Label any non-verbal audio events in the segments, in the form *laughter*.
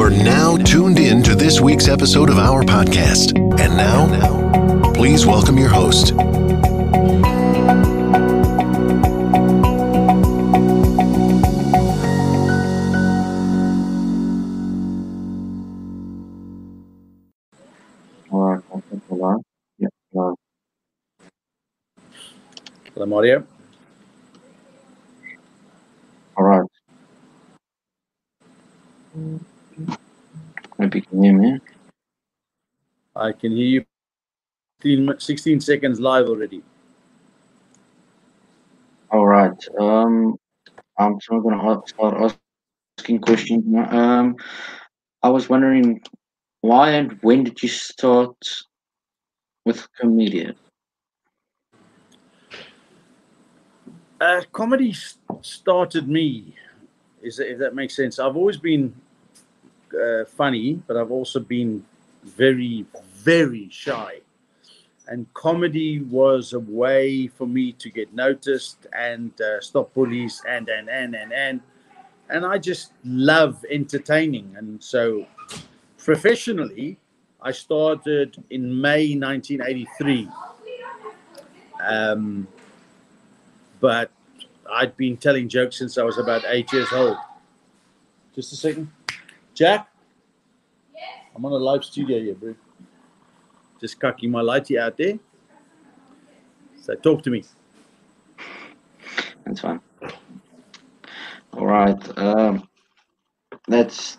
are now tuned in to this week's episode of our podcast. And now, please welcome your host. All right, okay. Yeah, Hello, Mario. all right. Hope you can hear me. I can hear you 16, 16 seconds live already. All right. Um, I'm still gonna a- start asking questions now. Um, I was wondering why and when did you start with comedian? Uh, comedy started me, is that, if that makes sense. I've always been uh, funny, but I've also been very, very shy. And comedy was a way for me to get noticed and uh, stop bullies and, and, and, and, and. And I just love entertaining. And so professionally, I started in May 1983. Um, but I'd been telling jokes since I was about eight years old. Just a second. Jack? Yes. I'm on a live studio here, bro. Just cucking my lighty out there. So talk to me. That's fine. All right. Um, that's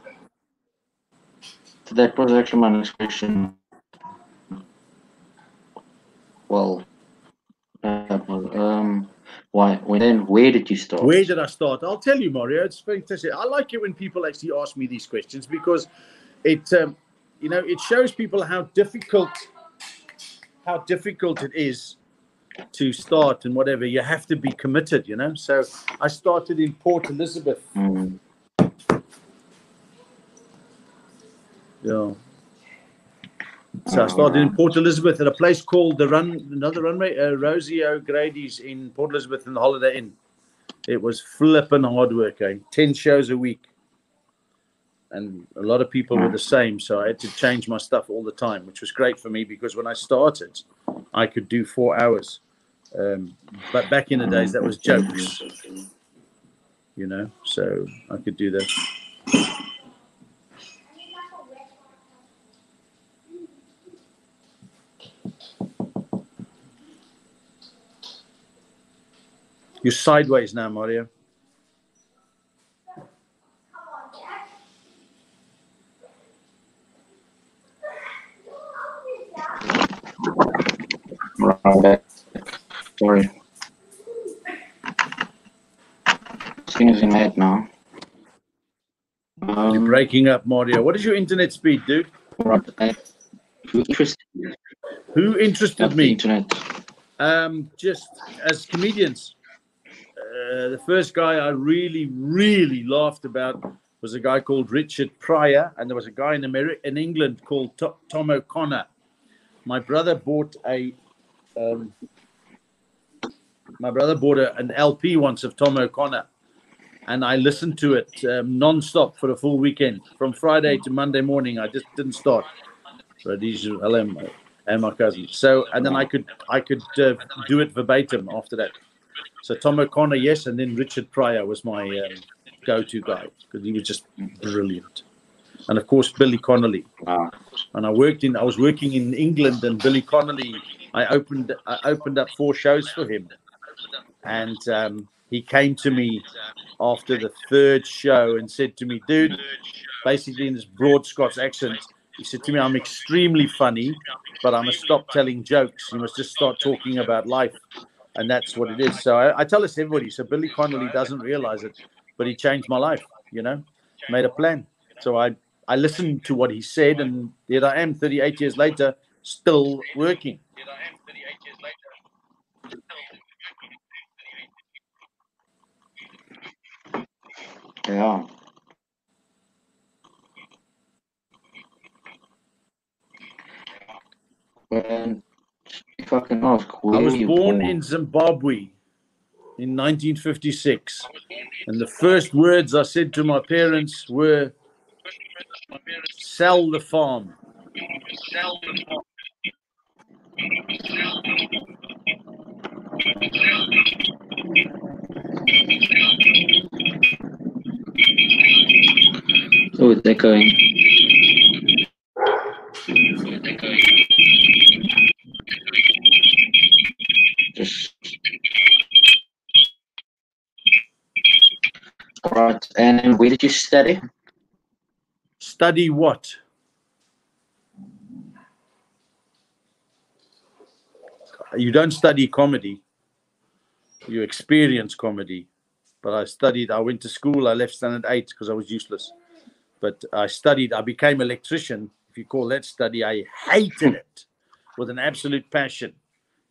that was actually my next question. Well, um, why? When then? Where did you start? Where did I start? I'll tell you, Mario. It's fantastic. I like it when people actually ask me these questions because it, um, you know, it shows people how difficult, how difficult it is to start and whatever. You have to be committed, you know. So I started in Port Elizabeth. Mm, Yeah. So I started in Port Elizabeth at a place called the Run, another runway, uh, Rosie O'Grady's in Port Elizabeth in the Holiday Inn. It was flipping hard work, eh? 10 shows a week. And a lot of people were the same. So I had to change my stuff all the time, which was great for me because when I started, I could do four hours. Um, but back in the days, that was jokes, you know? So I could do that. You're sideways now, Mario. Sorry. Things in that now. You're Um, breaking up, Mario. What is your internet speed, dude? Who interested Who interested me? internet? Um, just as comedians. Uh, the first guy I really, really laughed about was a guy called Richard Pryor, and there was a guy in America, in England called To- Tom O'Connor. My brother bought a, um, my brother bought a, an LP once of Tom O'Connor, and I listened to it um, non-stop for a full weekend, from Friday to Monday morning. I just didn't stop. My- and my cousin. So and then I could I could uh, do it verbatim after that. So Tom O'Connor, yes, and then Richard Pryor was my um, go-to guy because he was just brilliant. And of course Billy Connolly. Wow. And I worked in I was working in England, and Billy Connolly. I opened I opened up four shows for him, and um, he came to me after the third show and said to me, "Dude," basically in this broad Scots accent, he said to me, "I'm extremely funny, but I must stop telling jokes. You must just start talking about life." And that's what it is. So I, I tell this everybody. So Billy Connolly doesn't realize it, but he changed my life. You know, made a plan. So I I listened to what he said, and here I am, 38 years later, still working. Yeah. And I ask, I was you born in Zimbabwe in 1956. And the first words I said to my parents were, Sell the farm. Oh, it's echoing. Right. And where did you study? Study what? You don't study comedy. You experience comedy. But I studied, I went to school, I left standard eight because I was useless. But I studied, I became electrician. If you call that study, I hated it with an absolute passion.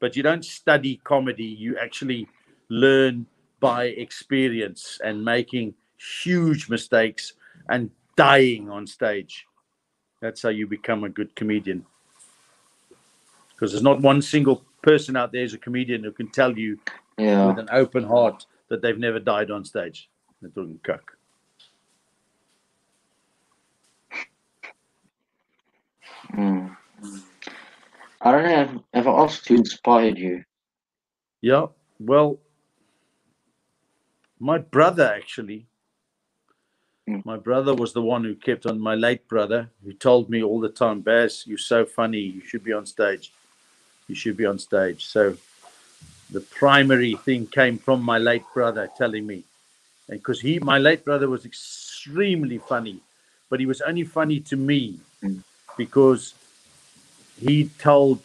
But you don't study comedy, you actually learn by experience and making huge mistakes and dying on stage. That's how you become a good comedian. Because there's not one single person out there who's a comedian who can tell you Yeah. with an open heart that they've never died on stage. They're talking cook. Hmm. I don't know if, if I asked who inspired you. Yeah, well, my brother actually, Mm. my brother was the one who kept on, my late brother, who told me all the time, Baz, you're so funny, you should be on stage. You should be on stage. So the primary thing came from my late brother telling me. And because he, my late brother was extremely funny, but he was only funny to me Mm. Because he told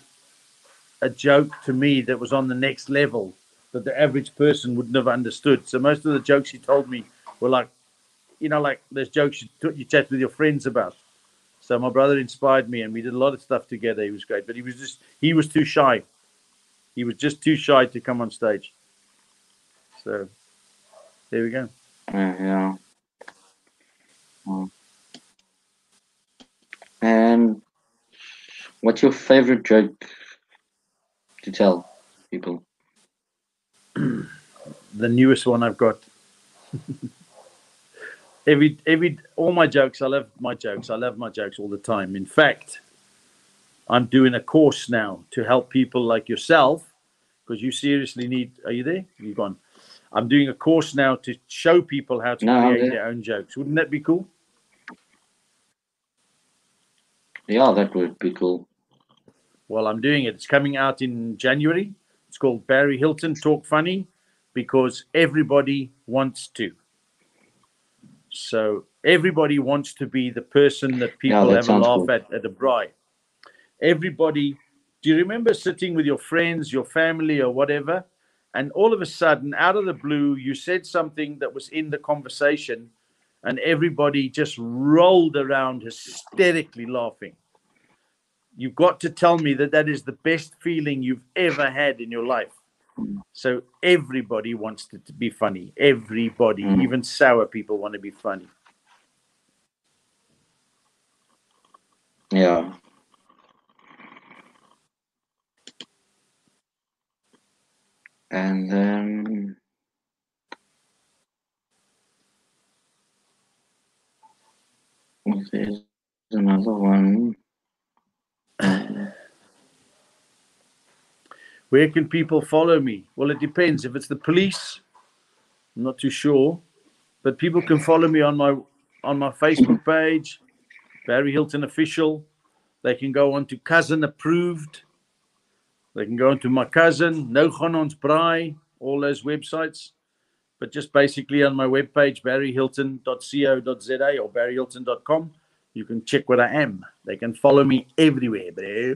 a joke to me that was on the next level that the average person wouldn't have understood. So most of the jokes he told me were like, you know, like those jokes you, t- you chat with your friends about. So my brother inspired me, and we did a lot of stuff together. He was great, but he was just he was too shy. He was just too shy to come on stage. So there we go. Uh, yeah. Hmm. And what's your favorite joke to tell people? *clears throat* the newest one I've got. *laughs* every every all my jokes, I love my jokes. I love my jokes all the time. In fact, I'm doing a course now to help people like yourself because you seriously need. Are you there? You've gone? I'm doing a course now to show people how to No, create their own jokes. Wouldn't that be cool? Yeah, that would be cool. Well, I'm doing it. It's coming out in January. It's called Barry Hilton Talk Funny because everybody wants to. So everybody wants to be the person that people that have a laugh cool. at at a braai. Everybody, do you remember sitting with your friends, your family, or whatever? And all of a sudden, out of the blue, you said something that was in the conversation, and everybody just rolled around hysterically laughing. You've got to tell me that that is the best feeling you've ever had in your life. So everybody wants to, to be funny. Everybody, Mm. even sour people, want to be funny. Yeah. And then there's another one. Where can people follow me? Well, it depends. If it's the police, I'm not too sure, but people can follow me on my on my Facebook page, Barry Hilton official. They can go on to cousin approved. They can go into my cousin, No Braai, all those websites. But just basically on my webpage, barryhilton.co.za or barryhilton.com, you can check what I am. They can follow me everywhere, bro.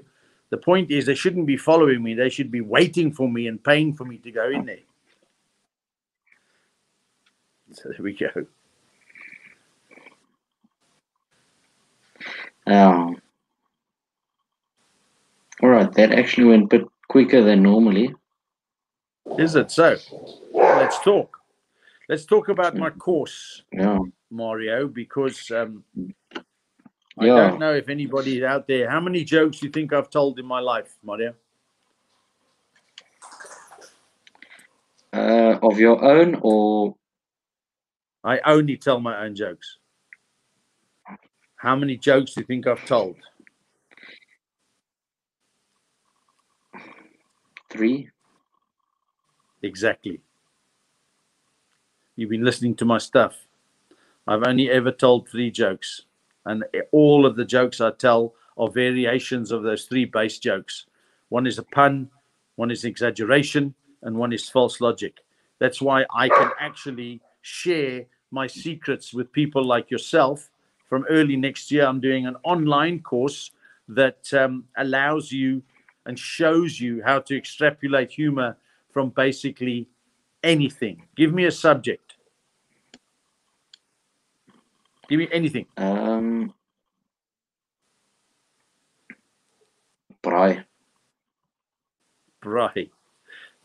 The point is, they shouldn't be following me. They should be waiting for me and paying for me to go in there. *laughs* So there we go. Yeah. All right, that actually went a bit quicker than normally. Is it so? Let's talk. Let's talk about my course, Yeah. Mario, because um, I Yeah. don't know if anybody out there. How many jokes do you think I've told in my life, Mario? Uh, of your own or I only tell my own jokes. How many jokes do you think I've told? Three. Exactly. You've been listening to my stuff. I've only ever told three jokes, and all of the jokes I tell are variations of those three base jokes. One is a pun, one is exaggeration, and one is false logic. That's why I can actually share my secrets with people like yourself. From early next year, I'm doing an online course that um, allows you and shows you how to extrapolate humor from basically anything. Give me a subject. Give me anything. Um. Braai. Right.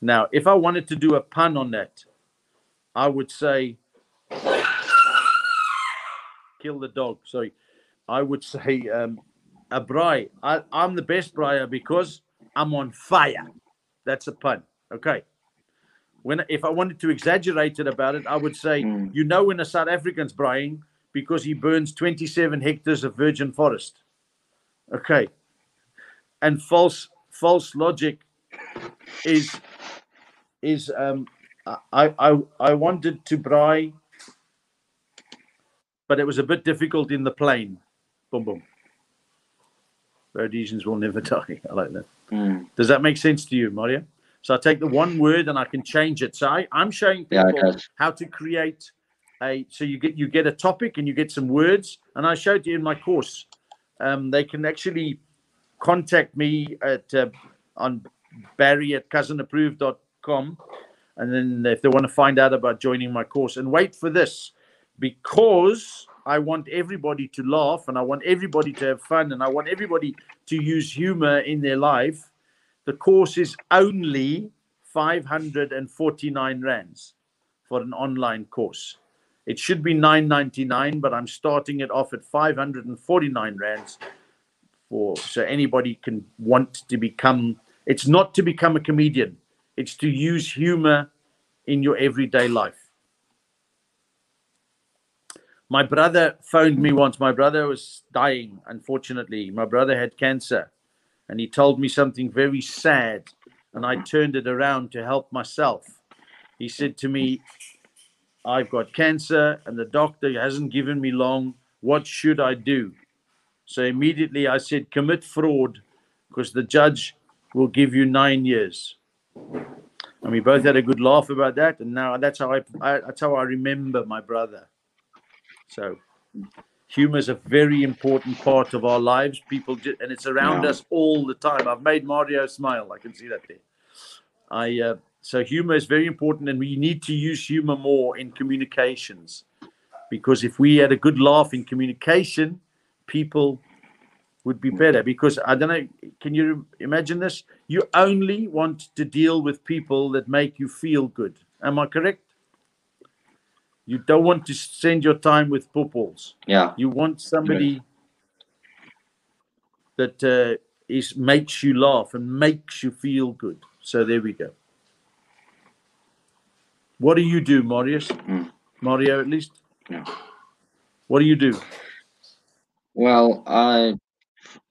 Now, if I wanted to do a pun on that, I would say kill the dog. Sorry. I would say um, a braai. I, I'm the best braaier because I'm on fire. That's a pun. Okay. When if I wanted to exaggerate it about it, I would say, Mm. you know, when a South African's braaiing because he burns 27 hectares of virgin forest. Okay. And false false logic is is um I I I wanted to braai, but it was a bit difficult in the plane. Boom boom. Rhodesians will never *laughs* die. I like that. Mm. Does that make sense to you, Mario? So I take the one word and I can change it. So I, I'm showing people does. how to create a. So you get you get a topic and you get some words, and I showed you in my course. Um, they can actually contact me at uh, on Barry at cousinapproved.com, and then if they want to find out about joining my course, and wait for this because I want everybody to laugh and I want everybody to have fun and I want everybody to use humor in their life. The course is only 549 rands for an online course. It should be 999, but I'm starting it off at 549 rands for so anybody can want to become it's not to become a comedian, it's to use humor in your everyday life. My brother phoned me once. My brother was dying, unfortunately. My brother had cancer, and he told me something very sad, and I turned it around to help myself. He said to me, I've got cancer, and the doctor hasn't given me long. What should I do? So immediately I said, commit fraud, because the judge will give you nine years. And we both had a good laugh about that, and now that's how I, I that's how I remember my brother. So, humor is a very important part of our lives. People, and it's around Yeah. us all the time. I've made Mario smile. I can see that there. I uh, so humor is very important, and we need to use humor more in communications, because if we had a good laugh in communication, people would be better. Because I don't know, can you imagine this? You only want to deal with people that make you feel good. Am I correct? You don't want to spend your time with pupils. Yeah. You want somebody that uh, is makes you laugh and makes you feel good. So there we go. What do you do, Marius? Mm. Mario, at least. Yeah. What do you do? Well, I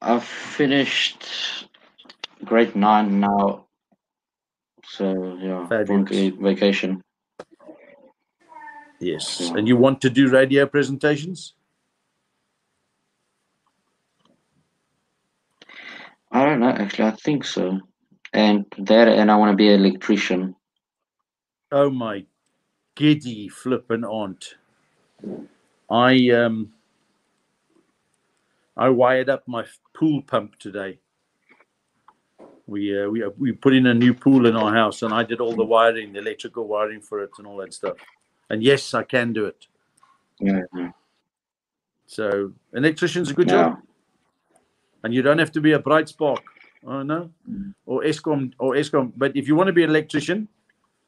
I've finished grade nine now. So yeah, vacation. Yes. And you want to do radio presentations? I don't know, actually, I think so. And that, and I want to be an electrician. Oh my giddy flippin' aunt. I um I wired up my pool pump today. We uh, we we put in a new pool in our house, and I did all the wiring, the electrical wiring for it, and all that stuff. And yes, I can do it. Yeah. So, an electrician's a good Yeah. job, and you don't have to be a bright spark. Oh no, or Eskom or Eskom. But if you want to be an electrician,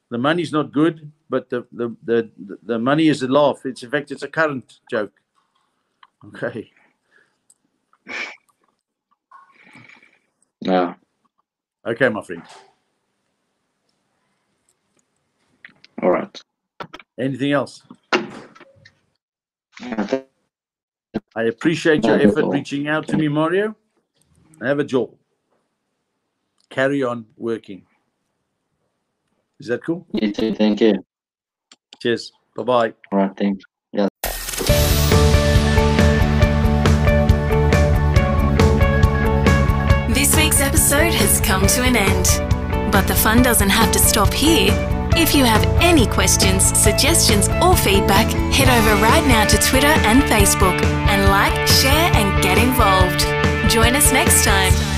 the money's not good, but the the the, the money is a laugh. It's in fact it's a current joke. Okay. Yeah. Okay, my friend. All right. Anything else? I appreciate your effort reaching out to me, Mario. I have a job. Carry on working. Is that cool? You too. Thank you. Cheers. Bye bye. All right. Thanks. Yeah. This week's episode has come to an end. But the fun doesn't have to stop here. If you have any questions, suggestions, or feedback, head over right now to Twitter and Facebook and like, share, and get involved. Join us next time.